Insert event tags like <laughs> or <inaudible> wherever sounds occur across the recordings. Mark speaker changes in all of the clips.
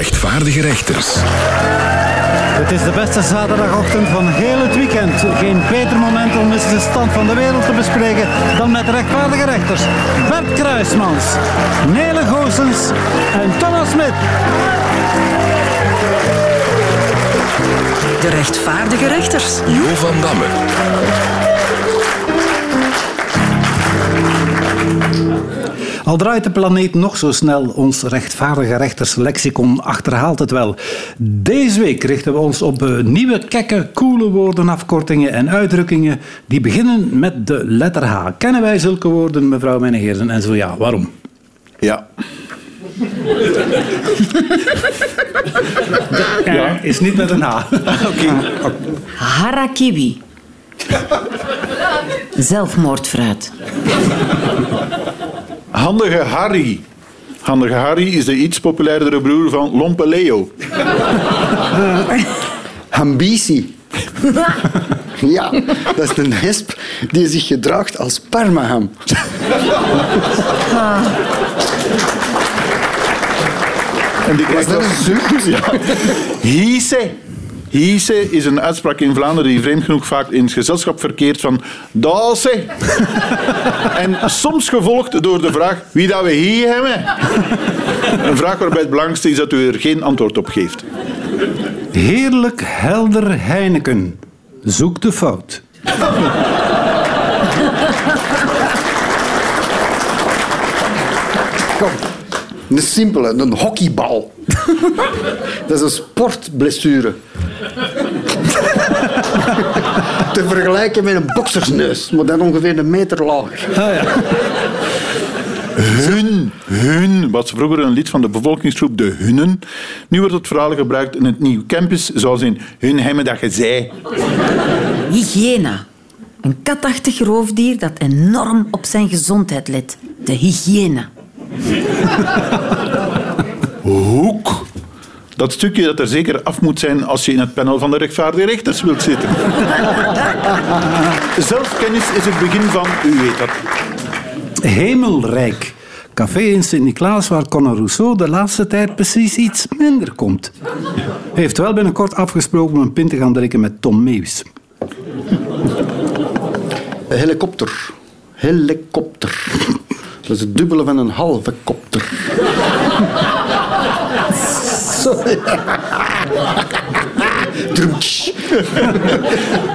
Speaker 1: rechtvaardige rechters.
Speaker 2: Het is de beste zaterdagochtend van heel het weekend. Geen beter moment om eens de stand van de wereld te bespreken dan met rechtvaardige rechters. Bert Kruismans, Nele Goossens en Thomas Smit.
Speaker 3: De rechtvaardige rechters.
Speaker 1: Jo van Damme.
Speaker 2: Al draait de planeet nog zo snel, ons rechtvaardige rechterslexicon achterhaalt het wel. Deze week richten we ons op nieuwe, kekke, coole woorden, afkortingen en uitdrukkingen die beginnen met de letter H. Kennen wij zulke woorden, mevrouw, mijn heren? En zo ja, waarom?
Speaker 4: Ja.
Speaker 2: Ja. Is niet met een H.
Speaker 3: Harakiwi. Zelfmoordfruit.
Speaker 4: Handige Harry. Handige Harry is de iets populairdere broer van Lompe Leo. <laughs>
Speaker 5: Ambitie. <laughs> ja, dat is een hesp die zich gedraagt als parmaham.
Speaker 4: En die krijgt
Speaker 5: dat
Speaker 4: ja. Hiese. Hiese is een uitspraak in Vlaanderen die vreemd genoeg vaak in het gezelschap verkeert van Dase. <laughs> en soms gevolgd door de vraag wie dat we hier hebben. Een vraag waarbij het belangrijkste is dat u er geen antwoord op geeft.
Speaker 2: Heerlijk helder Heineken. Zoek de fout. <laughs>
Speaker 5: Kom, een simpele, een hockeybal. <laughs> dat is een sportblessure. <laughs> Te vergelijken met een boksersneus, maar dan ongeveer een meter laag.
Speaker 4: Hun, hun, was vroeger een lid van de bevolkingsgroep de Hunnen. Nu wordt het verhaal gebruikt in het nieuwe campus, zoals in hun hemmen dat je zei.
Speaker 3: Hygiëna. Een katachtig roofdier dat enorm op zijn gezondheid let. De hygiëne.
Speaker 4: Hoek. Dat stukje dat er zeker af moet zijn als je in het panel van de rechtvaardige rechters wilt zitten. <laughs> Zelfkennis is het begin van, u weet dat.
Speaker 2: Hemelrijk. Café in Sint-Niklaas waar Conor Rousseau de laatste tijd precies iets minder komt. Hij heeft wel binnenkort afgesproken om een pint te gaan drinken met Tom Meeuws.
Speaker 5: Een helikopter. Helikopter. Dat is het dubbele van een halve kopter. Sorry.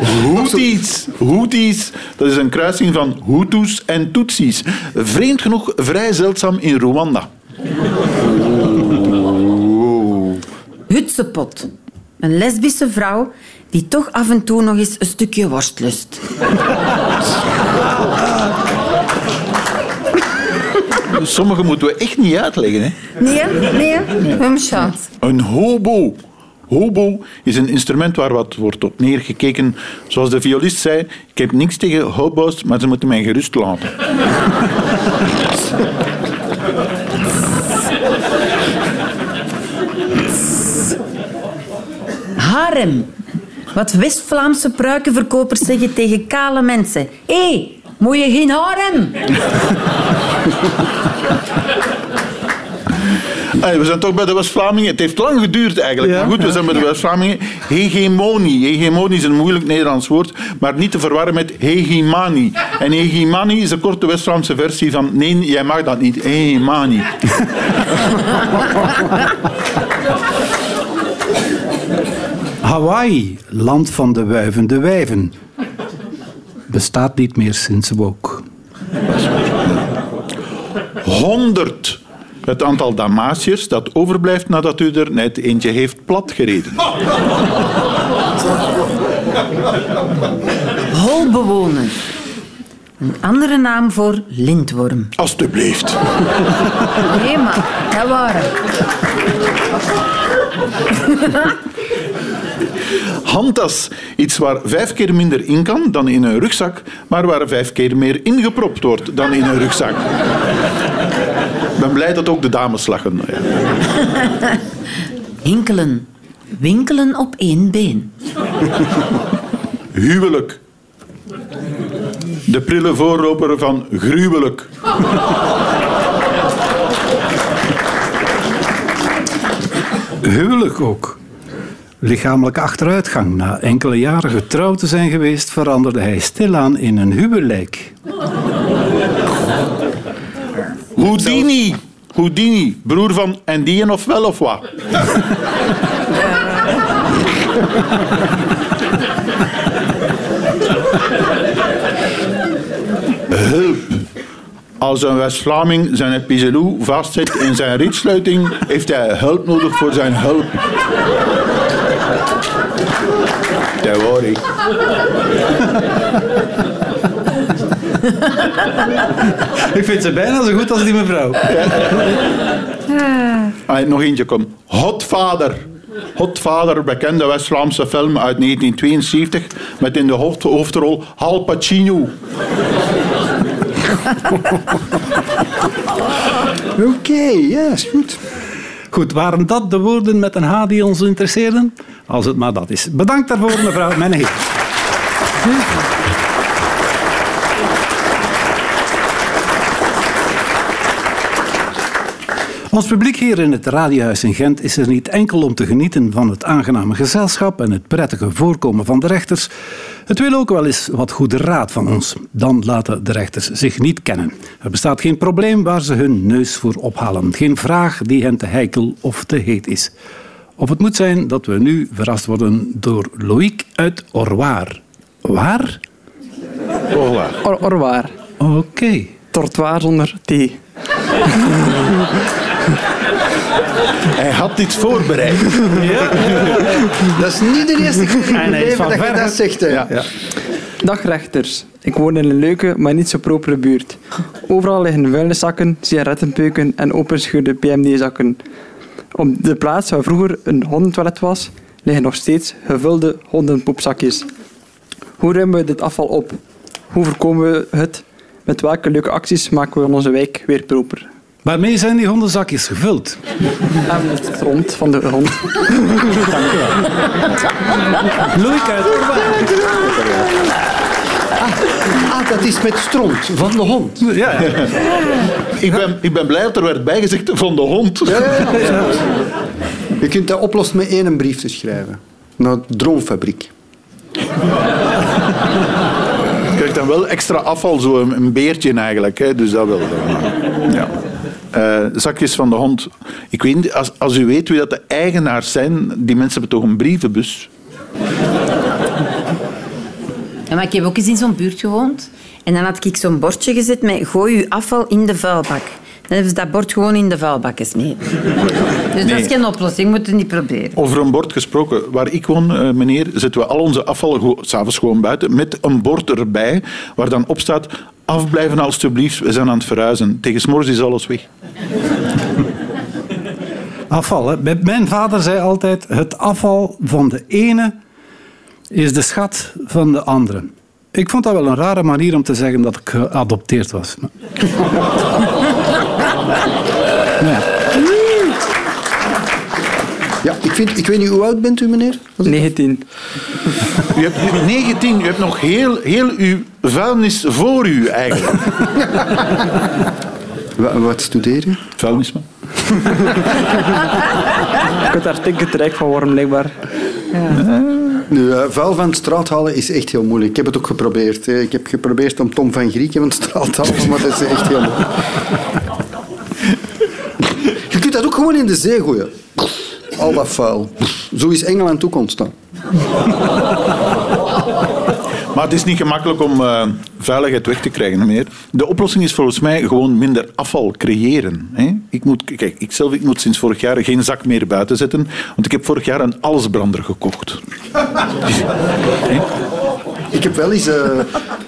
Speaker 4: Houthis. Houthis, dat is een kruising van Hutus en Tutsis. Vreemd genoeg vrij zeldzaam in Rwanda.
Speaker 3: Hutsepot. Een lesbische vrouw die toch af en toe nog eens een stukje worst lust.
Speaker 4: Sommige moeten we echt niet uitleggen. Hè?
Speaker 3: Nee, nee, hem chance.
Speaker 4: Een hobo. Hobo is een instrument waar wat wordt op neergekeken. Zoals de violist zei, ik heb niks tegen hobo's, maar ze moeten mij gerust laten.
Speaker 3: Harem. Wat West-Vlaamse pruikenverkopers zeggen tegen kale mensen. Hé, hey, moet je geen harem?
Speaker 4: Allee, we zijn toch bij de West-Vlamingen. Het heeft lang geduurd eigenlijk.
Speaker 2: Ja,
Speaker 4: maar goed, we zijn bij de West-Vlamingen. Hegemonie. Hegemonie is een moeilijk Nederlands woord, maar niet te verwarren met hegemanie. En hegemanie is een korte West-Vlaamse versie van nee, jij mag dat niet. Hegemanie. <laughs>
Speaker 2: Hawaii, land van de wuivende wijven. Bestaat niet meer sinds woke.
Speaker 4: 100. Het aantal Damatiërs dat overblijft nadat u er net eentje heeft platgereden.
Speaker 3: Holbewoner. Een andere naam voor lintworm.
Speaker 4: Alsjeblieft.
Speaker 3: Nee, maar dat waren.
Speaker 4: Handtas. Iets waar vijf keer minder in kan dan in een rugzak, maar waar vijf keer meer ingepropt wordt dan in een rugzak. Ik ben blij dat ook de dames lachen. <laughs>
Speaker 3: Hinkelen. Winkelen op één been. <laughs>
Speaker 4: Huwelijk. De prille voorloper van gruwelijk. <laughs>
Speaker 2: huwelijk ook. Lichamelijke achteruitgang. Na enkele jaren getrouwd te zijn geweest, veranderde hij stilaan in een huwelijk.
Speaker 4: Houdini. Houdini, broer van Endien of wel of wat? Hulp. Als een West-Vlaming zijn epizelou vastzit in zijn rietsluiting, heeft hij hulp nodig voor zijn hulp. Dat hoor ik.
Speaker 2: Ik vind ze bijna zo goed als die mevrouw.
Speaker 4: Ah, nog eentje komt. Hotvader. Hotvader, bekende West-Vlaamse film uit 1972 met in de hoofd- hoofdrol Al Pacino. <laughs>
Speaker 5: Oké, ja, is goed.
Speaker 2: Goed, waren dat de woorden met een H die ons interesseerden? Als het maar dat is. Bedankt daarvoor, mevrouw Menneheer. Ons publiek hier in het Radiohuis in Gent is er niet enkel om te genieten van het aangename gezelschap en het prettige voorkomen van de rechters. Het wil ook wel eens wat goede raad van ons. Dan laten de rechters zich niet kennen. Er bestaat geen probleem waar ze hun neus voor ophalen. Geen vraag die hen te heikel of te heet is. Of het moet zijn dat we nu verrast worden door Loïc uit Orwaar. Waar?
Speaker 6: Or orwaar.
Speaker 2: Oké.
Speaker 6: Trottoir zonder T. <laughs> <laughs>
Speaker 4: Hij had dit voorbereid.
Speaker 5: Dat is niet de eerste keer in leven
Speaker 2: van
Speaker 5: dat je
Speaker 2: ver-
Speaker 5: dat zegt.
Speaker 2: Ja.
Speaker 6: Dag rechters. Ik woon in een leuke, maar niet zo propere buurt. Overal liggen vuilniszakken, sigarettenpeuken en openscheurde PMD-zakken. Op de plaats waar vroeger een hondentoilet was, liggen nog steeds gevulde hondenpoepzakjes. Hoe ruimen we dit afval op? Hoe voorkomen we het? Met welke leuke acties maken we onze wijk weer proper?
Speaker 2: Waarmee zijn die hondenzakjes gevuld?
Speaker 6: En het stront van de hond.
Speaker 2: Loïc uit Orwaar.
Speaker 5: Ah, dat is met stront van de hond.
Speaker 2: Ja, ja.
Speaker 4: Ik ben, ik ben blij dat er werd bijgezegd van de hond.
Speaker 5: Je kunt dat oplossen met één brief te schrijven. Naar de Droomfabriek.
Speaker 4: Je krijgt dan wel extra afval, zo een, een beertje eigenlijk. Hè, dus dat wel. Ja. Eh, zakjes van de hond. Ik weet als, als u weet wie dat de eigenaars zijn, die mensen hebben toch een brievenbus.
Speaker 3: Maar ik heb ook eens in zo'n buurt gewoond. En dan had ik zo'n bordje gezet met gooi uw afval in de vuilbak. Dan hebben ze dat bord gewoon in de vuilbak gesmeten. Dus dat is geen oplossing, moet het niet proberen.
Speaker 4: Over een bord gesproken. Waar ik woon, eh, meneer, zetten we al onze afval go- s'avonds gewoon buiten. Met een bord erbij, waar dan op staat... Afblijven alstublieft, we zijn aan het verhuizen. Tegen s'morgens is alles weg.
Speaker 2: Afval. Hè. Mijn- Mijn vader zei altijd: het afval van de ene is de schat van de andere. Ik vond dat wel een rare manier om te zeggen dat ik geadopteerd was. Ja.
Speaker 5: Ja, ik, vind, ik weet niet, hoe oud bent u, meneer? Was het-
Speaker 6: 19.
Speaker 4: U hebt 19, u hebt nog heel, heel uw vuilnis voor u eigenlijk. <laughs>
Speaker 5: Wa- Wat studeer je?
Speaker 4: Vuilnisman.
Speaker 6: Ik had daar rijk van worden, blijkbaar.
Speaker 5: Nu, eh, vuil van de straat halen is echt heel moeilijk. Ik heb het ook geprobeerd. Ik heb geprobeerd om Tom van Grieken van de straat te halen, maar dat is echt heel moeilijk. Dat ook gewoon in de zee gooien. Al dat vuil. Zo is Engeland ook ontstaan.
Speaker 4: Maar het is niet gemakkelijk om eh, vuiligheid weg te krijgen meer. De oplossing is volgens mij gewoon minder afval creëren. Hè? Ik, moet, kijk, ik, zelf, ik moet sinds vorig jaar geen zak meer buiten zetten, want ik heb vorig jaar een allesbrander gekocht. <laughs>
Speaker 5: Ik heb wel eens eh,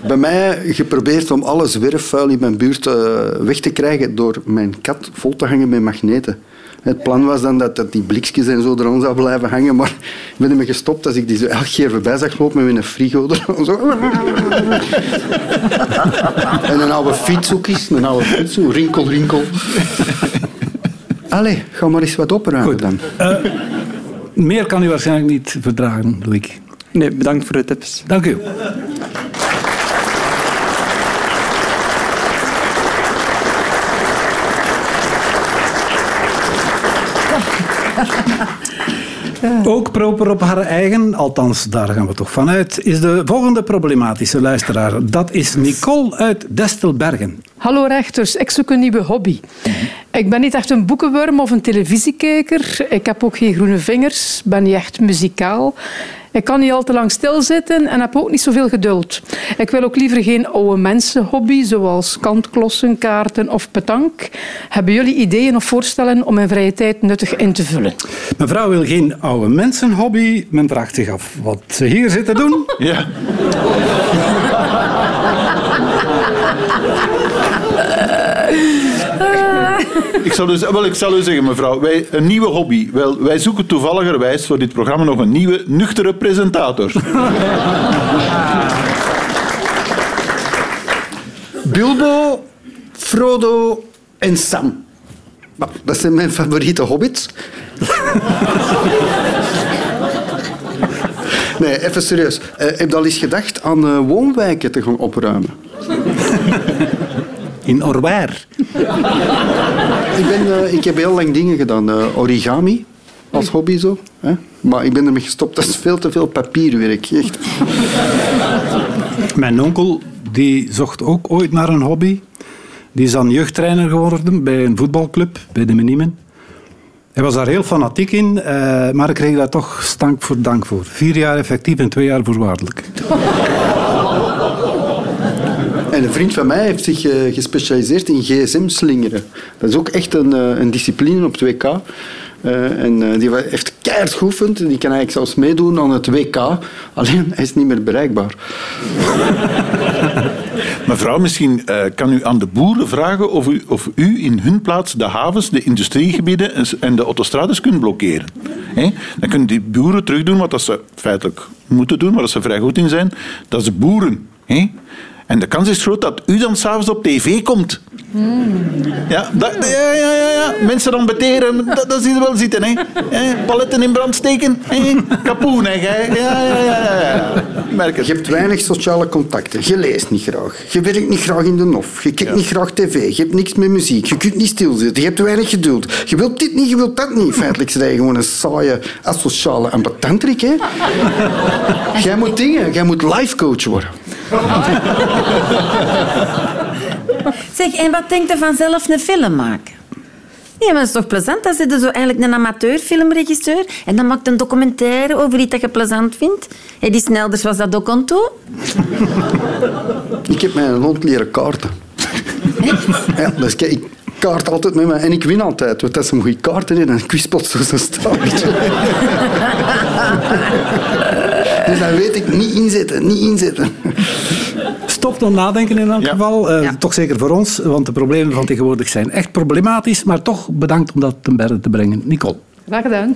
Speaker 5: bij mij geprobeerd om alle zwerfvuil in mijn buurt eh, weg te krijgen door mijn kat vol te hangen met magneten. Het plan was dan dat, dat die blikjes en zo eraan zou blijven hangen, maar ik ben ermee gestopt als ik die zo elke keer voorbij zag lopen met een frigo er zo. En een oude fiets ook eens, een oude fiets, zo rinkel, rinkel. Allee, ga maar eens wat opruimen dan.
Speaker 2: Meer kan u waarschijnlijk niet verdragen, Loïc.
Speaker 6: Nee, bedankt voor de tips.
Speaker 2: Dank u. <laughs> Ook proper op haar eigen, althans daar gaan we toch vanuit, is de volgende problematische luisteraar. Dat is Nicole uit Destelbergen.
Speaker 7: Hallo rechters, ik zoek een nieuwe hobby. Ik ben niet echt een boekenworm of een televisiekijker. Ik heb ook geen groene vingers, ben niet echt muzikaal. Ik kan niet al te lang stilzitten en heb ook niet zoveel geduld. Ik wil ook liever geen oude mensenhobby, zoals kantklossen, kaarten of petank. Hebben jullie ideeën of voorstellen om mijn vrije tijd nuttig in te vullen?
Speaker 2: Mevrouw wil geen oude mensenhobby. Men vraagt zich af wat ze hier zitten doen.
Speaker 4: Ja. <laughs> Ik zal, dus, wel, ik zal u zeggen, mevrouw, wij, een nieuwe hobby. Wel, wij zoeken toevalligerwijs voor dit programma nog een nieuwe, nuchtere presentator. <laughs>
Speaker 5: Bilbo, Frodo en Sam. Dat zijn mijn favoriete hobbits. <laughs> Nee, even serieus. Eh, heb je al eens gedacht aan eh, woonwijken te gaan opruimen? <laughs>
Speaker 2: In Orwaar.
Speaker 5: Ik, ben, eh, ik heb heel lang dingen gedaan. Eh, origami als hobby zo. Hè? Maar ik ben ermee gestopt. Dat is veel te veel papierwerk. Echt.
Speaker 2: Mijn onkel die zocht ook ooit naar een hobby. Die is dan jeugdtrainer geworden bij een voetbalclub, bij de Menimen. Hij was daar heel fanatiek in, eh, maar ik kreeg daar toch stank voor dank voor. Vier jaar effectief en twee jaar voorwaardelijk.
Speaker 5: En een vriend van mij heeft zich eh, gespecialiseerd in gsm-slingeren. Dat is ook echt een, eh, een discipline op het WK. Eh, en die heeft keihard geoefend. Die kan eigenlijk zelfs meedoen aan het WK. <laughs> Alleen, hij is niet meer bereikbaar. <laughs>
Speaker 4: Mevrouw, misschien kan u aan de boeren vragen of u, of u in hun plaats de havens, de industriegebieden en de autostrades kunt blokkeren. Dan kunnen die boeren terugdoen wat dat ze feitelijk moeten doen, waar ze vrij goed in zijn. Dat is boeren. En de kans is groot dat u dan s'avonds op tv komt. Ja, dat, ja, ja, ja, ja. Mensen dan beteren, dat, dat zie je wel zitten. Hè? Hè? Paletten in brand steken, hè? kapoen. Hè? Ja, ja, ja, ja, Merk het.
Speaker 5: Je hebt weinig sociale contacten. Je leest niet graag. Je werkt niet graag in de nof. Je kijkt niet graag tv. Je hebt niks met muziek. Je kunt niet stilzitten. Je hebt weinig geduld. Je wilt dit niet, je wilt dat niet. Feitelijk zijn je gewoon een saaie, asociale ambetantrik. Hè? <laughs> Jij moet dingen. Jij moet life coach worden. <laughs>
Speaker 3: Zeg, en wat denkt je van zelf een film maken? Nee, maar dat is toch plezant? Dan zit je zo eigenlijk een amateurfilmregisseur en dan maakt een documentaire over iets dat je plezant vindt. Hey, die Snelders was dat ook aan toe?
Speaker 5: Ik heb mijn hond leren kaarten. Ja, dus kijk, ik kaart altijd met mij en ik win altijd. Want dat is een goede kaarten in en ik wist plots zo'n staartje. <laughs> Dus dan weet ik, niet inzetten, niet inzetten.
Speaker 2: Stop tot nadenken in elk
Speaker 4: Ja.
Speaker 2: geval. Eh,
Speaker 3: Ja.
Speaker 2: Toch zeker voor ons, want de problemen van tegenwoordig zijn echt problematisch. Maar toch bedankt om dat ten berde te brengen. Nicole.
Speaker 7: Graag gedaan.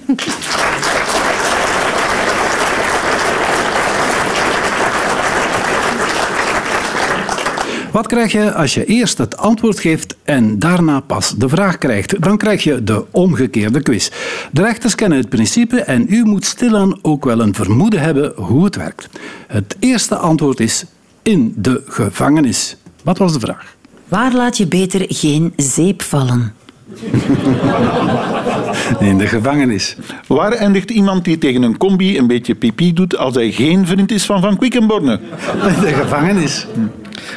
Speaker 2: Wat krijg je als je eerst het antwoord geeft en daarna pas de vraag krijgt? Dan krijg je de omgekeerde quiz. De rechters kennen het principe en u moet stilaan ook wel een vermoeden hebben hoe het werkt. Het eerste antwoord is in de gevangenis. Wat was de vraag?
Speaker 3: Waar laat je beter geen zeep vallen? <laughs>
Speaker 2: In de gevangenis.
Speaker 4: Waar eindigt iemand die tegen een combi een beetje pipi doet als hij geen vriend is van Van Quickenborne?
Speaker 2: In de gevangenis.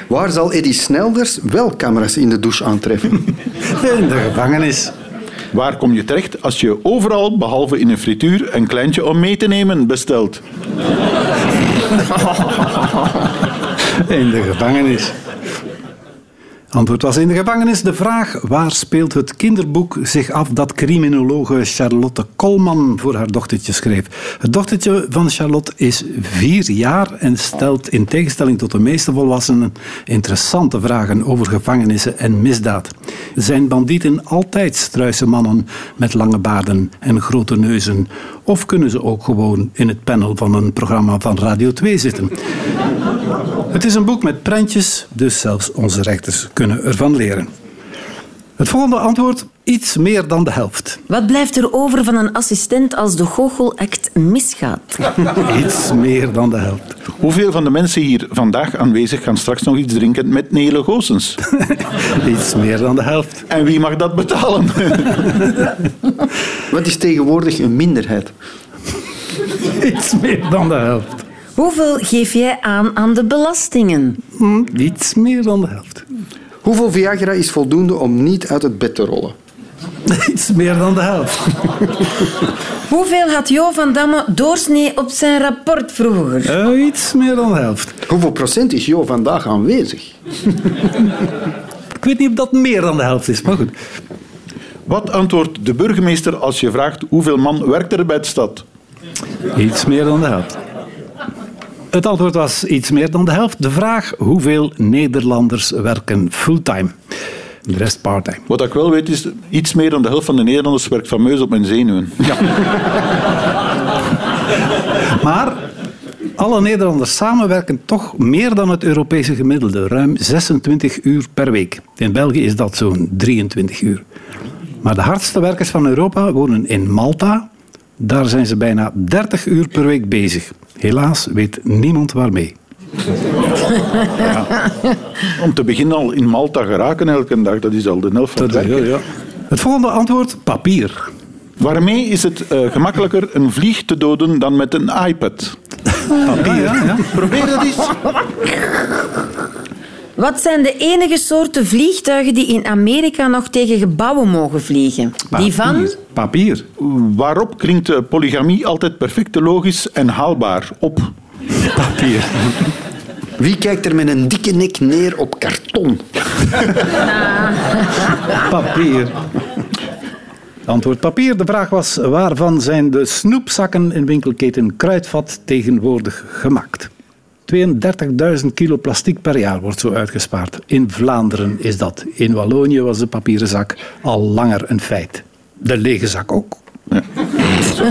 Speaker 5: Waar zal Eddie Snelders wel camera's in de douche aantreffen? <laughs>
Speaker 2: In de gevangenis.
Speaker 4: Waar kom je terecht als je overal, behalve in een frituur, een kleintje om mee te nemen bestelt? <laughs>
Speaker 2: In de gevangenis. Antwoord was in de gevangenis. De vraag, waar speelt het kinderboek zich af dat criminologe Charlotte Kolman voor haar dochtertje schreef? Het dochtertje van Charlotte is vier jaar en stelt in tegenstelling tot de meeste volwassenen interessante vragen over gevangenissen en misdaad. Zijn bandieten altijd struise mannen met lange baarden en grote neuzen? Of kunnen ze ook gewoon in het panel van een programma van Radio 2 zitten? Het is een boek met prentjes, dus zelfs onze rechters kunnen ervan leren. Het volgende antwoord, iets meer dan de helft.
Speaker 3: Wat blijft er over van een assistent als de goochelact misgaat? <laughs>
Speaker 2: Iets meer dan de helft.
Speaker 4: Hoeveel van de mensen hier vandaag aanwezig gaan straks nog iets drinken met Nele Goossens? <laughs>
Speaker 2: Iets meer dan de helft.
Speaker 4: En wie mag dat betalen? <laughs>
Speaker 5: Wat is tegenwoordig een minderheid?
Speaker 2: Iets meer dan de helft.
Speaker 3: Hoeveel geef jij aan aan de belastingen?
Speaker 2: Hm, iets meer dan de helft.
Speaker 5: Hoeveel Viagra is voldoende om niet uit het bed te rollen? <laughs>
Speaker 2: Iets meer dan de helft. <laughs>
Speaker 3: Hoeveel had Jo van Damme doorsnee op zijn rapport vroeger?
Speaker 2: Eh, iets meer dan de helft.
Speaker 5: Hoeveel procent is Jo vandaag aanwezig? <laughs>
Speaker 2: Ik weet niet of dat meer dan de helft is, maar goed.
Speaker 4: Wat antwoordt de burgemeester als je vraagt hoeveel man werkt er bij de stad?
Speaker 2: Iets meer dan de helft. Het antwoord was iets meer dan de helft. De vraag hoeveel Nederlanders werken fulltime. De rest parttime.
Speaker 4: Wat ik wel weet is, iets meer dan de helft van de Nederlanders werkt fameus op mijn zenuwen.
Speaker 2: Maar alle Nederlanders samen werken toch meer dan het Europese gemiddelde. Ruim 26 uur per week. In België is dat zo'n 23 uur. Maar de hardste werkers van Europa wonen in Malta. Daar zijn ze bijna 30 uur per week bezig. Helaas weet niemand waarmee.
Speaker 4: Om te beginnen al in Malta geraken elke dag, dat is al de helft van het
Speaker 2: ja, ja. Het volgende antwoord, papier.
Speaker 4: Waarmee is het eh, gemakkelijker een vlieg te doden dan met een iPad?
Speaker 2: Papier, ja. ja.
Speaker 4: Probeer dat eens.
Speaker 3: Wat zijn de enige soorten vliegtuigen die in Amerika nog tegen gebouwen mogen vliegen? Die van?
Speaker 2: Papier.
Speaker 4: Waarop klinkt eh, polygamie altijd perfect logisch en haalbaar op?
Speaker 2: Papier. <laughs>
Speaker 5: Wie kijkt er met een dikke nek neer op karton? <laughs>
Speaker 2: Papier. Antwoord papier. De vraag was, waarvan zijn de snoepzakken in winkelketen Kruidvat tegenwoordig gemaakt? 32.000 kilo plastic per jaar wordt zo uitgespaard. In Vlaanderen is dat. In Wallonië was de papieren zak al langer een feit. De lege zak ook.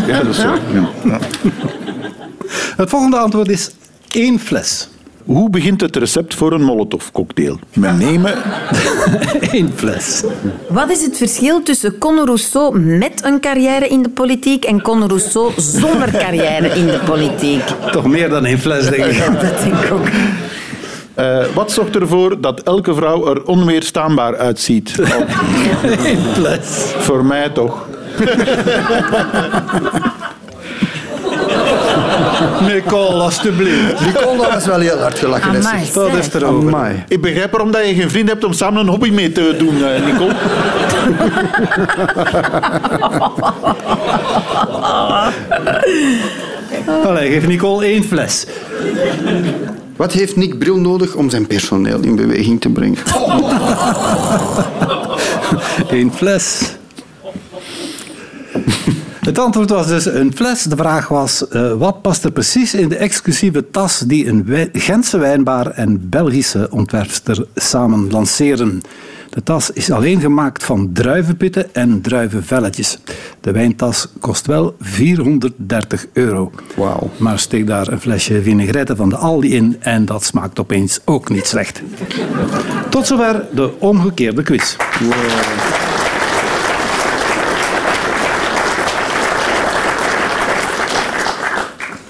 Speaker 4: Ja, dat is zo. Ja. Ja.
Speaker 2: Het volgende antwoord is één fles.
Speaker 4: Hoe begint het recept voor een Molotov-cocktail? Men nemen... <laughs>
Speaker 2: Eén fles.
Speaker 3: Wat is het verschil tussen Conor Rousseau met een carrière in de politiek en Conor Rousseau zonder <laughs> carrière in de politiek?
Speaker 2: Toch meer dan één fles, denk ik. <laughs>
Speaker 3: Dat denk ik ook.
Speaker 4: Eh, wat zorgt ervoor dat elke vrouw er onweerstaanbaar uitziet?
Speaker 2: Eén fles.
Speaker 4: Voor mij toch.
Speaker 2: Nicole, alstublieft.
Speaker 5: Nicole, dat was wel heel hard gelachen.
Speaker 3: Amai,
Speaker 2: Dat is
Speaker 3: zeg.
Speaker 2: erover.
Speaker 5: Amai.
Speaker 4: Ik begrijp waarom dat je geen vriend hebt om samen een hobby mee te doen, eh, Nicole. <laughs>
Speaker 2: Allee, geef Nicole één fles.
Speaker 5: Wat heeft Nick Bril nodig om zijn personeel in beweging te brengen? <laughs>
Speaker 2: Eén fles. <laughs> Het antwoord was dus een fles. De vraag was, eh, wat past er precies in de exclusieve tas die een wij- Gentse wijnbaar en Belgische ontwerpster samen lanceren? De tas is alleen gemaakt van druivenpitten en druivenvelletjes. De wijntas kost wel 430 euro.
Speaker 5: Wauw.
Speaker 2: Maar steek daar een flesje vinaigrette van de Aldi in en dat smaakt opeens ook niet slecht. Tot zover de omgekeerde quiz.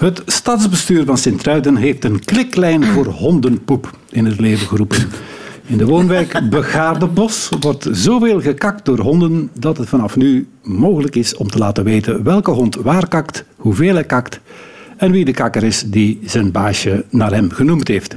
Speaker 2: Het stadsbestuur van Sint-Truiden heeft een kliklijn voor hondenpoep in het leven geroepen. In de woonwijk <laughs> Begaardebos wordt zoveel gekakt door honden dat het vanaf nu mogelijk is om te laten weten welke hond waar kakt, hoeveel hij kakt en wie de kakker is die zijn baasje naar hem genoemd heeft.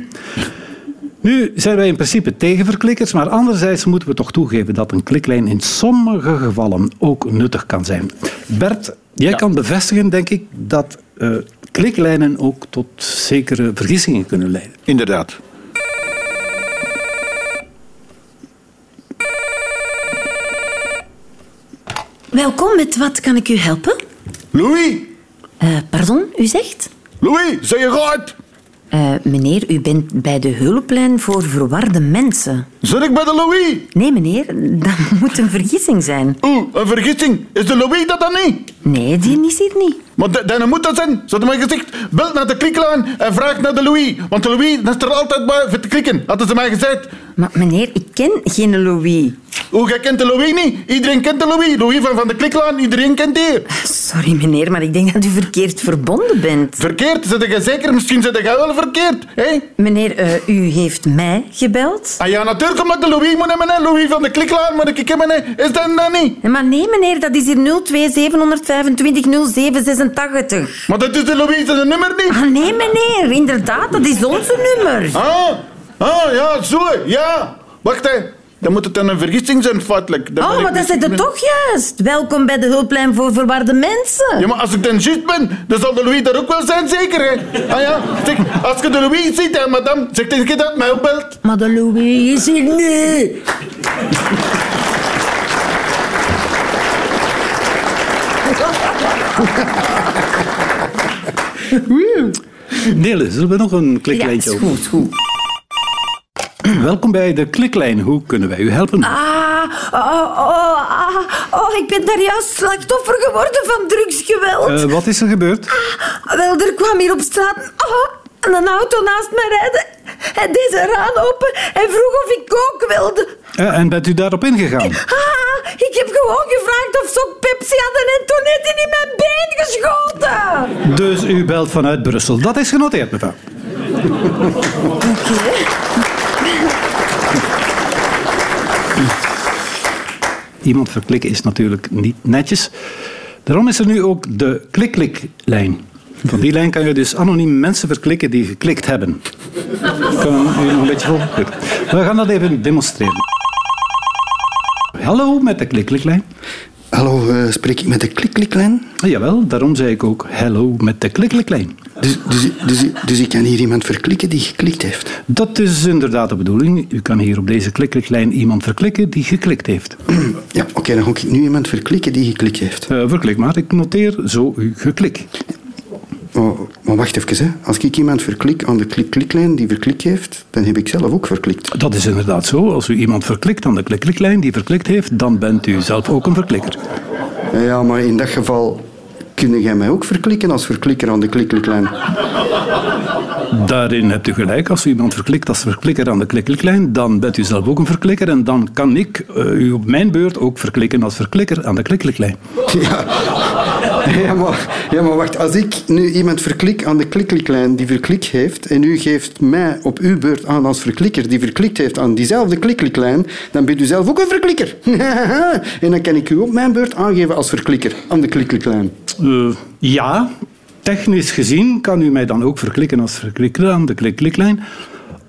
Speaker 2: Nu zijn wij in principe tegen verklikkers, maar anderzijds moeten we toch toegeven dat een kliklijn in sommige gevallen ook nuttig kan zijn. Bert, jij kan bevestigen, denk ik, dat eh, kliklijnen ook tot zekere vergissingen kunnen leiden.
Speaker 4: Inderdaad.
Speaker 3: Welkom, met wat kan ik u helpen?
Speaker 4: Louis!
Speaker 3: Eh, pardon, u zegt?
Speaker 4: Louis, zeg je goed?
Speaker 3: Eh, meneer, u bent bij de hulplijn voor verwarde mensen.
Speaker 4: Zit ik bij de Louis?
Speaker 3: Nee, meneer, dat <laughs> moet een vergissing zijn.
Speaker 4: Oeh, een vergissing. Is de Louis dat dan niet?
Speaker 3: Nee, die is hier niet.
Speaker 4: Maar de- dan moet dat zijn. Ze hadden mij gezegd, bel naar de kliklijn en vraag naar de Louis. Want de Louis is er altijd bij voor te klikken, hadden ze mij gezegd.
Speaker 3: Maar meneer, ik ken geen Louis.
Speaker 4: Hoe, jij kent de Louis niet? Iedereen kent de Louis. Louis van, van de Kliklaan, iedereen kent die.
Speaker 3: Sorry meneer, maar ik denk dat u verkeerd verbonden bent.
Speaker 4: Verkeerd? Zit jij zeker? Misschien zit jij wel verkeerd. hè?
Speaker 3: Meneer, eh, u heeft mij gebeld?
Speaker 4: Ah ja, natuurlijk omdat de Louis moet hebben. Louis van de Kliklaan moet ik hebben. Is dat dan niet?
Speaker 3: Maar nee meneer, dat is hier 02 725 0786.
Speaker 4: Maar dat is de Louis zijn nummer niet.
Speaker 3: Ah nee meneer, inderdaad, dat is onze nummer.
Speaker 4: Ah, ah ja, zo, ja. Wacht, hè. Dan moet het dan een vergissing zijn, feitelijk. Dan
Speaker 3: Oh, maar dat
Speaker 4: niet-
Speaker 3: zit er toch juist. Welkom bij de hulplijn voor verwarde mensen.
Speaker 4: Ja, maar als ik dan juist ben, dan zal de Louis daar ook wel zijn, zeker, hè? Ah ja, zeg, als je de Louis ziet, hè, madame, zeg tegen je dat mij opbelt.
Speaker 3: Maar de Louis is hier nu.
Speaker 2: Nele, zullen we nog een
Speaker 3: Ja,
Speaker 2: kliklijntje
Speaker 3: is
Speaker 2: over?
Speaker 3: goed, goed. <clears throat>
Speaker 2: Welkom bij de kliklijn. Hoe kunnen wij u helpen?
Speaker 3: Ah, oh, oh, ah, oh, ik ben daar juist slachtoffer geworden van drugsgeweld.
Speaker 2: Eh, wat is er gebeurd?
Speaker 3: Wel, er kwam hier op straat oh, een auto naast mij rijden. Hij deed zijn raam open en vroeg of ik ook wilde.
Speaker 2: Eh, en bent u daarop ingegaan?
Speaker 3: Ah, ik heb gewoon gevraagd of ze ook Pepsi hadden en toen heeft hij in mijn been geschoten.
Speaker 2: Dus u belt vanuit Brussel. Dat is genoteerd, mevrouw. <laughs> Iemand verklikken is natuurlijk niet netjes. Daarom is er nu ook de klik-klik-lijn. Van die lijn kan je dus anoniem mensen verklikken die geklikt hebben. U nog een beetje volgen? We gaan dat even demonstreren. Hallo met de klik-klik-lijn.
Speaker 5: Hallo, eh, spreek ik met de klik-kliklijn?
Speaker 2: Ah, jawel, daarom zei ik ook hallo met de klik-klik-lijn.
Speaker 5: Dus, dus, dus, dus ik kan hier iemand verklikken die geklikt heeft.
Speaker 2: Dat is inderdaad de bedoeling. U kan hier op deze klik-klik-lijn iemand verklikken die geklikt heeft. <clears throat>
Speaker 5: Ja, oké, dan ga ik nu iemand verklikken die geklikt heeft.
Speaker 2: Eh, verklik maar, ik noteer zo uw geklik.
Speaker 5: Oh, maar wacht even, hè. als ik iemand verklik aan de klik-kliklijn die verklikt heeft, dan heb ik zelf ook verklikt.
Speaker 2: Dat is inderdaad zo. Als u iemand verklikt aan de klik-klik-lijn die verklikt heeft, dan bent u zelf ook een verklikker.
Speaker 5: Ja, maar in dat geval kun jij mij ook verklikken als verklikker aan de klik-kliklijn.
Speaker 2: Daarin hebt u gelijk. Als u iemand verklikt als verklikker aan de klik-klik-lijn, dan bent u zelf ook een verklikker. En dan kan ik eh, u op mijn beurt ook verklikken als verklikker aan de klik-klik-lijn.
Speaker 5: Ja. <laughs> Ja, maar, ja, maar wacht. Als ik nu iemand verklik aan de klik-kliklijn die verklikt heeft en u geeft mij op uw beurt aan als verklikker die verklikt heeft aan diezelfde klik-kliklijn, dan bent u zelf ook een verklikker. <laughs> En dan kan ik u op mijn beurt aangeven als verklikker aan de klik-kliklijn.
Speaker 2: Eh, ja, technisch gezien kan u mij dan ook verklikken als verklikker aan de klik-kliklijn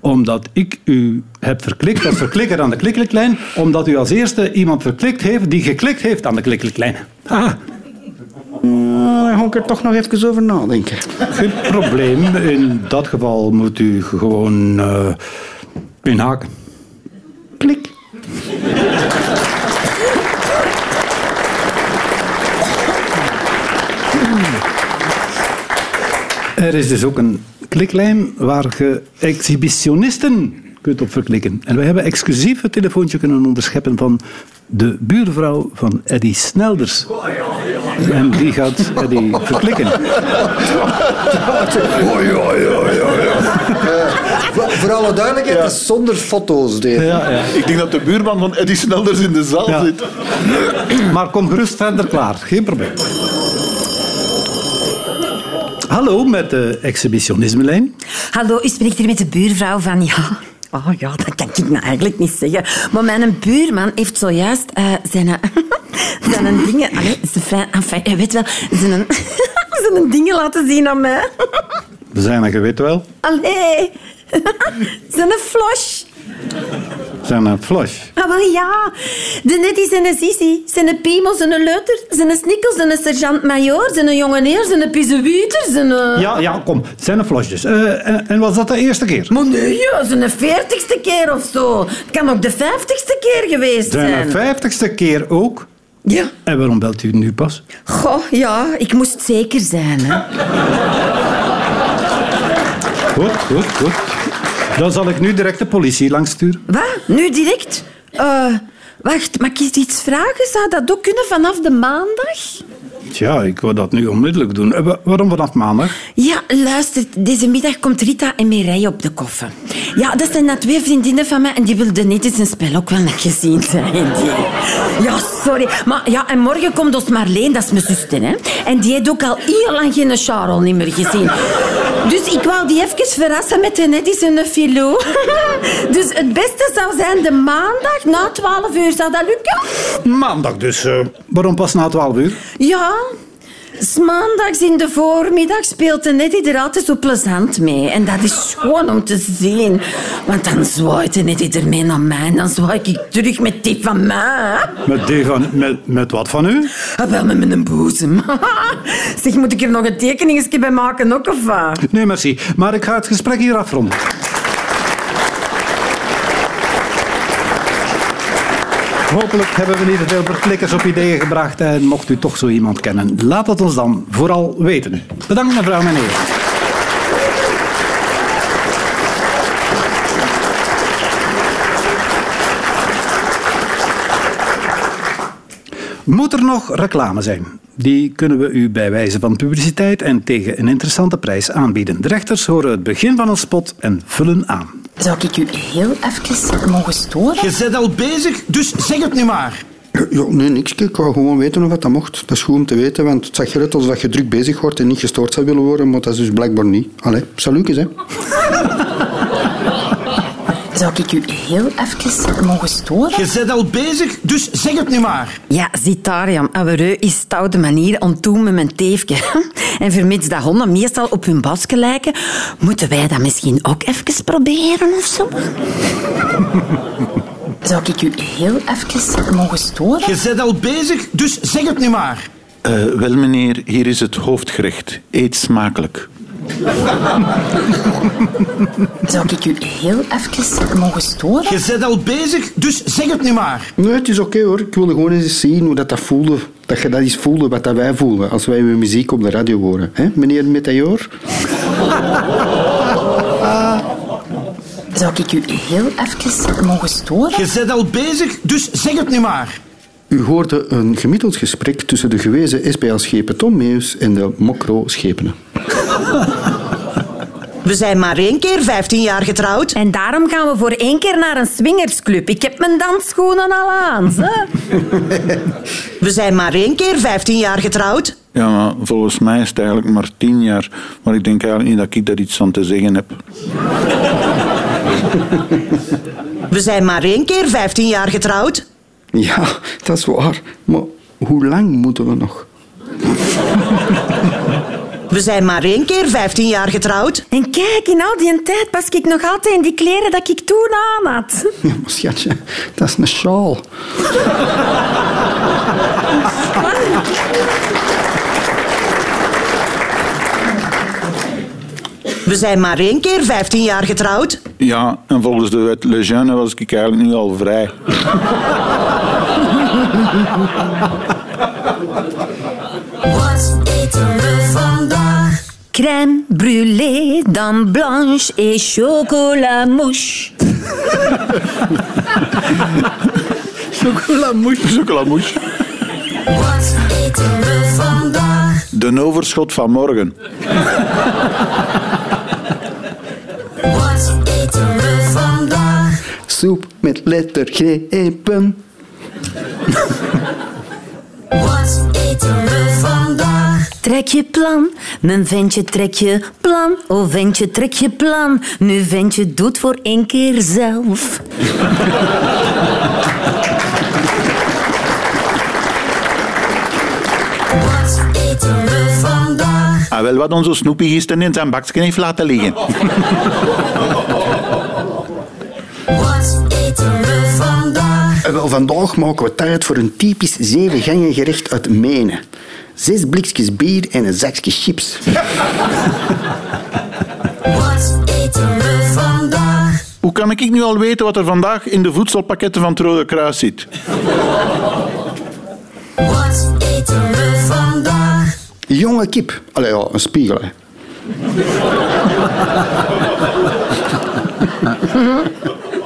Speaker 2: omdat ik u heb verklikt als verklikker aan de klik-kliklijn, omdat u als eerste iemand verklikt heeft die geklikt heeft aan de klik-kliklijn.
Speaker 5: Nou, dan ga ik er toch nog even over nadenken.
Speaker 2: geen probleem. In dat geval moet u gewoon eh inhaken.
Speaker 5: Klik.
Speaker 2: Er is dus ook een kliklijn waar je exhibitionisten kunt op verklikken. En wij hebben exclusief het telefoontje kunnen onderscheppen van de buurvrouw van Eddy Snelders. En die gaat Eddy verklikken.
Speaker 5: Voor, voor alle duidelijkheid, is zonder foto's. Dit.
Speaker 2: Ja, ja.
Speaker 4: Ik denk dat de buurman van Eddie Snelders in de zaal
Speaker 2: Ja.
Speaker 4: zit.
Speaker 2: Maar kom gerust verder klaar, geen probleem. Hallo met de exhibitionismelijn.
Speaker 3: Hallo, u spreekt hier met de buurvrouw van... Ja, oh ja, dat kan ik nou eigenlijk niet zeggen. Maar mijn buurman heeft zojuist eh, zijn, <laughs> zijn dingen... Allee, zijn, fijn- enfin, je weet wel, zijn, <laughs> zijn dingen laten zien aan mij.
Speaker 2: We zijn er, je weet wel.
Speaker 3: Allee, <laughs> zijn flash.
Speaker 2: Zijn een flash.
Speaker 3: Ah, wel ja. De Nettie, zijn Sissi, zijn Piemel, zijn Leuter, zijn Snikkels, zijn sergeant-majoor, zijn jongeneer, zijn Pizewieter, zijn... eh,
Speaker 2: Ja, ja, kom. Het zijn een flashjes. Eh, en, en was dat de eerste keer?
Speaker 3: Maar nee, ja, zijn veertigste keer of zo. Het kan ook de vijftigste keer geweest
Speaker 2: Zijn
Speaker 3: zijn.
Speaker 2: een vijftigste keer ook?
Speaker 3: Ja.
Speaker 2: En waarom belt u nu pas?
Speaker 3: Goh, ja, ik moest zeker zijn. Hè.
Speaker 2: Goed, goed, goed. Dan zal ik nu direct de politie langsturen.
Speaker 3: Wat? Nu direct? Eh, wacht, mag ik iets vragen? Zou dat ook kunnen vanaf de maandag?
Speaker 2: Tja, ik wil dat nu onmiddellijk doen. Eh, wa- waarom vanaf maandag?
Speaker 3: Ja, luister, deze middag komt Rita en Mireille op de koffer. Ja, dat zijn net twee vriendinnen van mij en die wilden net eens een spel ook wel net gezien zijn. Die. Ja, sorry. Maar ja, en morgen komt ons Marleen, dat is mijn zuster, hè. En die heeft ook al heel lang geen Charles niet meer gezien. Dus ik wou die even verrassen met een net een filo. <laughs> Dus het beste zou zijn de maandag na 12 uur. Zou dat lukken?
Speaker 2: Maandag dus. eh, waarom pas na 12 uur?
Speaker 3: Ja. S maandags in de voormiddag speelt de Nettie er altijd zo plezant mee. En dat is gewoon om te zien. Want dan zwaait de Nettie ermee naar mij. En dan zwaai ik terug met die van mij.
Speaker 2: Met, die van, met, met wat van u?
Speaker 3: Ah, wel met mijn boezem. <laughs> zeg, moet ik er nog een tekeningetje bij maken ook of wat?
Speaker 2: Nee, merci. Maar ik ga het gesprek hier afronden. Hopelijk hebben we niet te veel verklikkers op ideeën gebracht. En mocht u toch zo iemand kennen, laat het ons dan vooral weten. Bedankt mevrouw en Moet er nog reclame zijn? Die kunnen we u bij wijze van publiciteit en tegen een interessante prijs aanbieden. De rechters horen het begin van een spot en vullen aan.
Speaker 3: Zou ik u heel even mogen storen?
Speaker 8: Je bent al bezig, dus zeg het nu maar.
Speaker 5: Ja, nee, niks. Ik wou gewoon weten of dat mocht. Dat is goed om te weten, want het zag eruit alsof je druk bezig wordt en niet gestoord zou willen worden, maar dat is dus blijkbaar niet. Allee, salutjes, hè. <laughs>
Speaker 3: Zou ik u heel even mogen storen?
Speaker 8: Je bent al bezig, dus zeg het nu maar.
Speaker 3: Ja, Jan. Avereu is stoute manier om te doen met mijn teefje. <laughs> En vermits dat honden meestal op hun basje lijken, moeten wij dat misschien ook even proberen of zo? <laughs> Zou ik u heel even mogen storen?
Speaker 8: Je bent al bezig, dus zeg het nu maar.
Speaker 4: Eh, wel meneer, hier is het hoofdgerecht. Eet smakelijk. <laughs>
Speaker 3: Zou ik u heel even mogen storen?
Speaker 8: Je bent al bezig, dus zeg het nu maar.
Speaker 5: Nee, het is oké hoor. Ik wilde gewoon eens zien hoe dat, dat voelde. Dat je dat eens voelde wat dat wij voelen als wij uw muziek op de radio horen. hè, meneer Meteor? <laughs>
Speaker 3: Zou ik u heel even mogen storen?
Speaker 8: Je bent al bezig, dus zeg het nu maar.
Speaker 5: U hoorde een gemiddeld gesprek tussen de gewezen SPL-schepen Tom Meus en de Mokro-schepenen.
Speaker 9: We zijn maar één keer 15 jaar getrouwd.
Speaker 3: En daarom gaan we voor één keer naar een swingersclub. Ik heb mijn dansschoenen al aan. Ze. <laughs>
Speaker 9: We zijn maar één keer 15 jaar getrouwd.
Speaker 4: Ja, maar volgens mij is het eigenlijk maar tien jaar. Maar ik denk eigenlijk niet dat ik daar iets aan te zeggen heb. <laughs>
Speaker 9: We zijn maar één keer 15 jaar getrouwd.
Speaker 5: Ja, dat is waar. Maar hoe lang moeten we nog? <laughs>
Speaker 9: We zijn maar één keer 15 jaar getrouwd.
Speaker 3: En kijk, in al die tijd pas ik nog altijd in die kleren dat ik toen aan had. <laughs>
Speaker 5: Ja, maar schatje, dat is een sjaal.
Speaker 9: We zijn maar één keer 15 jaar getrouwd.
Speaker 4: Ja, en volgens de wet Lejeune was ik eigenlijk nu al vrij. <laughs>
Speaker 10: Wat eten we vandaag?
Speaker 3: Crème brûlée, dame blanche et chocolat mouche. <laughs>
Speaker 4: Chocolamouche. Chocolamouche.
Speaker 10: Wat eten we vandaag?
Speaker 4: De overschot van morgen.
Speaker 10: Wat eten we vandaag?
Speaker 5: Soep met lettergrepen.
Speaker 10: Wat eten we vandaag?
Speaker 3: Trek je plan, mijn ventje trek je plan. Oh ventje trek je plan, nu ventje doet voor één keer zelf.
Speaker 10: Wat eten we vandaag?
Speaker 4: Ah, wel wat onze Snoepie gisteren in zijn bakje heeft laten liggen.
Speaker 5: Wel, vandaag maken we tijd voor een typisch zevengangen gerecht uit Menen. Zes blikjes bier en een zakje chips.
Speaker 10: Wat eten we vandaag?
Speaker 4: Hoe kan ik nu al weten wat er vandaag in de voedselpakketten van het Rode Kruis zit?
Speaker 10: Wat eten we vandaag?
Speaker 5: Jonge kip. Allee, ja, een spiegel. hè.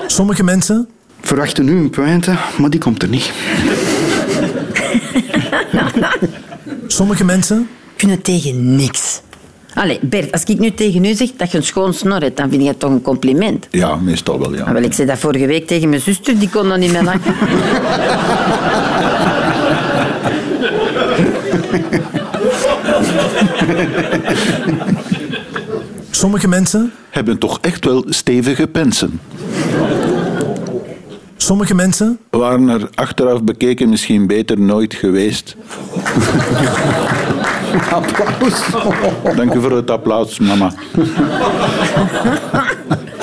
Speaker 11: Sommige mensen
Speaker 5: Verwachten nu een pointe, maar die komt er niet.
Speaker 11: Sommige mensen
Speaker 3: kunnen tegen niks. Allee, Bert, als ik nu tegen u zeg dat je een schoon snor hebt, dan vind je het toch een compliment.
Speaker 4: Ja, meestal wel, ja.
Speaker 3: Maar wel, ik zei dat vorige week tegen mijn zuster, die kon dat niet meer lachen.
Speaker 11: Sommige mensen
Speaker 4: Hebben toch echt wel stevige pensen.
Speaker 11: Sommige mensen
Speaker 4: Waren er achteraf bekeken misschien beter nooit geweest.
Speaker 5: Applaus.
Speaker 4: Dank u voor het applaus, mama.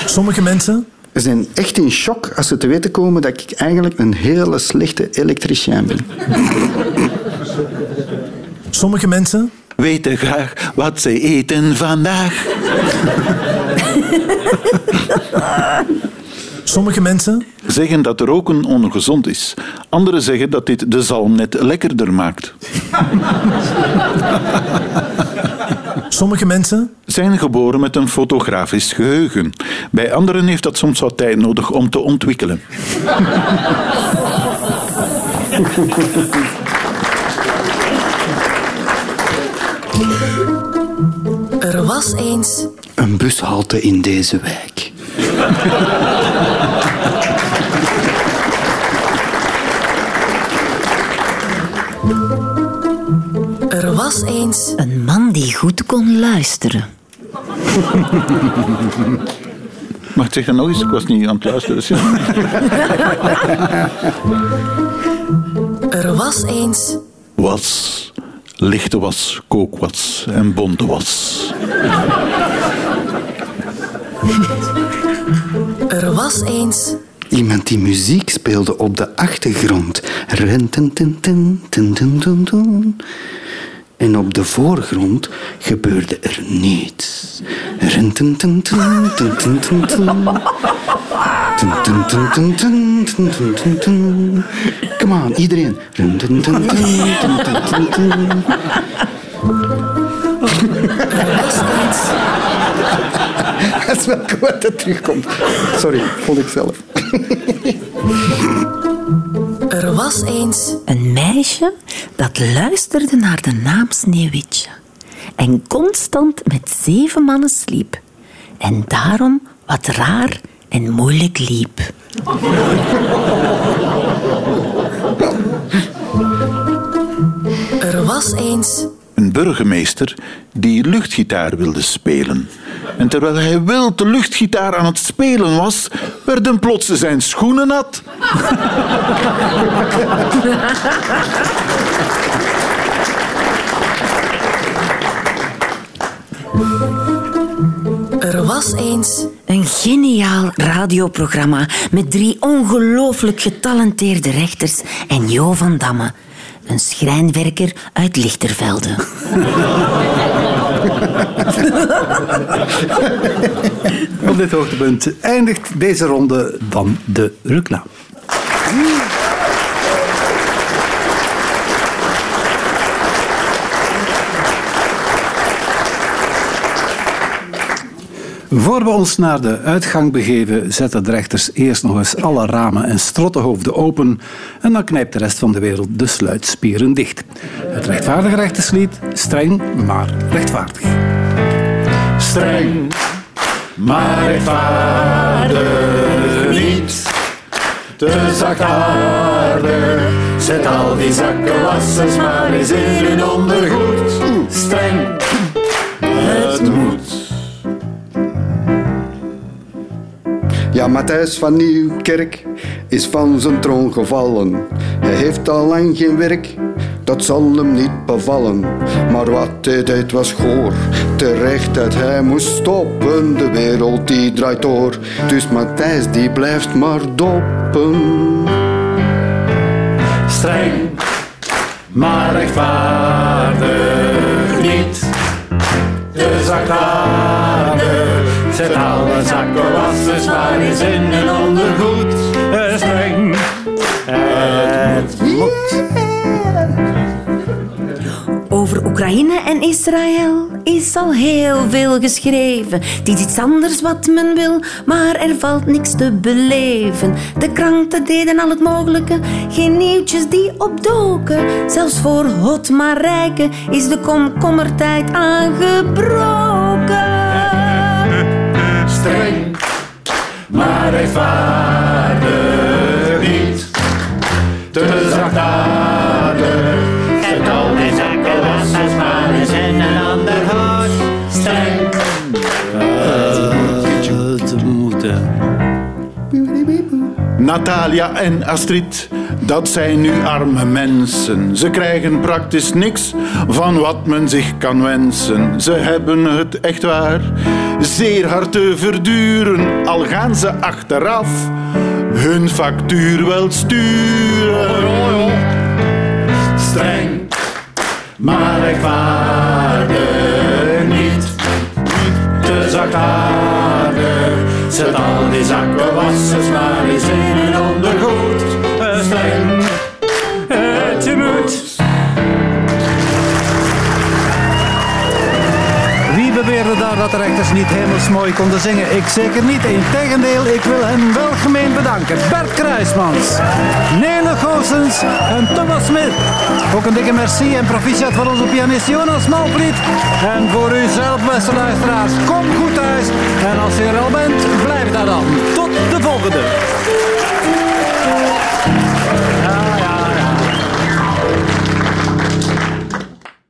Speaker 11: Sommige mensen
Speaker 5: Ze zijn echt in shock als ze te weten komen dat ik eigenlijk een hele slechte elektricien ben.
Speaker 11: Sommige mensen
Speaker 4: Weten graag wat ze eten vandaag.
Speaker 11: Sommige mensen
Speaker 4: Zeggen dat roken ongezond is. Anderen zeggen dat dit de zalm net lekkerder maakt.
Speaker 11: Sommige mensen
Speaker 4: Zijn geboren met een fotografisch geheugen. Bij anderen heeft dat soms wat tijd nodig om te ontwikkelen.
Speaker 10: Er was eens
Speaker 5: Een bushalte in deze wijk.
Speaker 10: Er was eens
Speaker 3: Een man die goed kon luisteren. <laughs>
Speaker 4: Mag ik zeggen nog eens? Ik was niet aan het luisteren. dus <laughs> ja.
Speaker 10: Er was eens
Speaker 4: Was, lichte was, kookwas en bonte was. <laughs>
Speaker 10: Er was eens
Speaker 5: Iemand die muziek speelde op de achtergrond. En op de voorgrond gebeurde er niets. Come on, iedereen.
Speaker 10: Er
Speaker 5: Dat is wel goed dat het terugkomt. Sorry, vond ik zelf. <laughs>
Speaker 10: Er was eens
Speaker 3: Een meisje dat luisterde naar de naam Sneeuwwitje. En constant met zeven mannen sliep. En daarom wat raar en moeilijk liep.
Speaker 10: Er was eens
Speaker 4: Een burgemeester die luchtgitaar wilde spelen. En terwijl hij wild de luchtgitaar aan het spelen was, werden plots zijn schoenen nat.
Speaker 10: Er was eens
Speaker 3: Een geniaal radioprogramma met drie ongelooflijk getalenteerde rechters en Jo van Damme, een schrijnwerker uit Lichtervelde.
Speaker 2: Op dit hoogtepunt eindigt deze ronde dan de reclame. Voor we ons naar de uitgang begeven, zetten de rechters eerst nog eens alle ramen en strottenhoofden open en dan knijpt de rest van de wereld de sluitspieren dicht. Het rechtvaardige rechterslied, streng maar rechtvaardig.
Speaker 4: Streng, maar rechtvaardig niet. Te zachtaardig, zet al die zakkenwassers maar eens in hun ondergoed. Streng, het moet.
Speaker 5: Ja, Matthijs van Nieuwkerk is van zijn troon gevallen. Hij heeft al lang geen werk, dat zal hem niet bevallen. Maar wat hij deed was goor, terecht dat hij moest stoppen. De wereld die draait door, dus Matthijs die blijft maar doppen.
Speaker 4: Streng, maar rechtvaardig niet. Te zachtaardig, zet alle zakkenwassers maar eens in hun ondergoed. Streng, het moet.
Speaker 3: Over Oekraïne en Israël is al heel veel geschreven. Het is iets anders wat men wil, maar er valt niks te beleven. De kranten deden al het mogelijke, geen nieuwtjes die opdoken. Zelfs voor hot maar rijken is de komkommertijd aangebroken.
Speaker 4: Streng, maar rechtvaardig niet. Te zachtaardig. Zet al die zakken wassers maar eens in een ander huis. Streng.
Speaker 2: te moeten.
Speaker 4: Natalia en Astrid, dat zijn nu arme mensen. Ze krijgen praktisch niks van wat men zich kan wensen. Ze hebben het echt waar zeer hard te verduren, al gaan ze achteraf hun factuur wel sturen. Streng, maar rechtvaardig niet, niet te zachtaardig. Zet al die zakken wassers maar eens in een ondergoed.
Speaker 2: Beweerde daar dat de rechters niet hemelsmooi konden zingen? Ik zeker niet. Integendeel, ik wil hen welgemeen bedanken. Bert Kruismans, Nele Goossens en Thomas Smit. Ook een dikke merci en proficiat voor onze pianist Jonas Malvliet. En voor u zelf, beste luisteraars, kom goed thuis. En als u er al bent, blijf daar dan. Tot de volgende.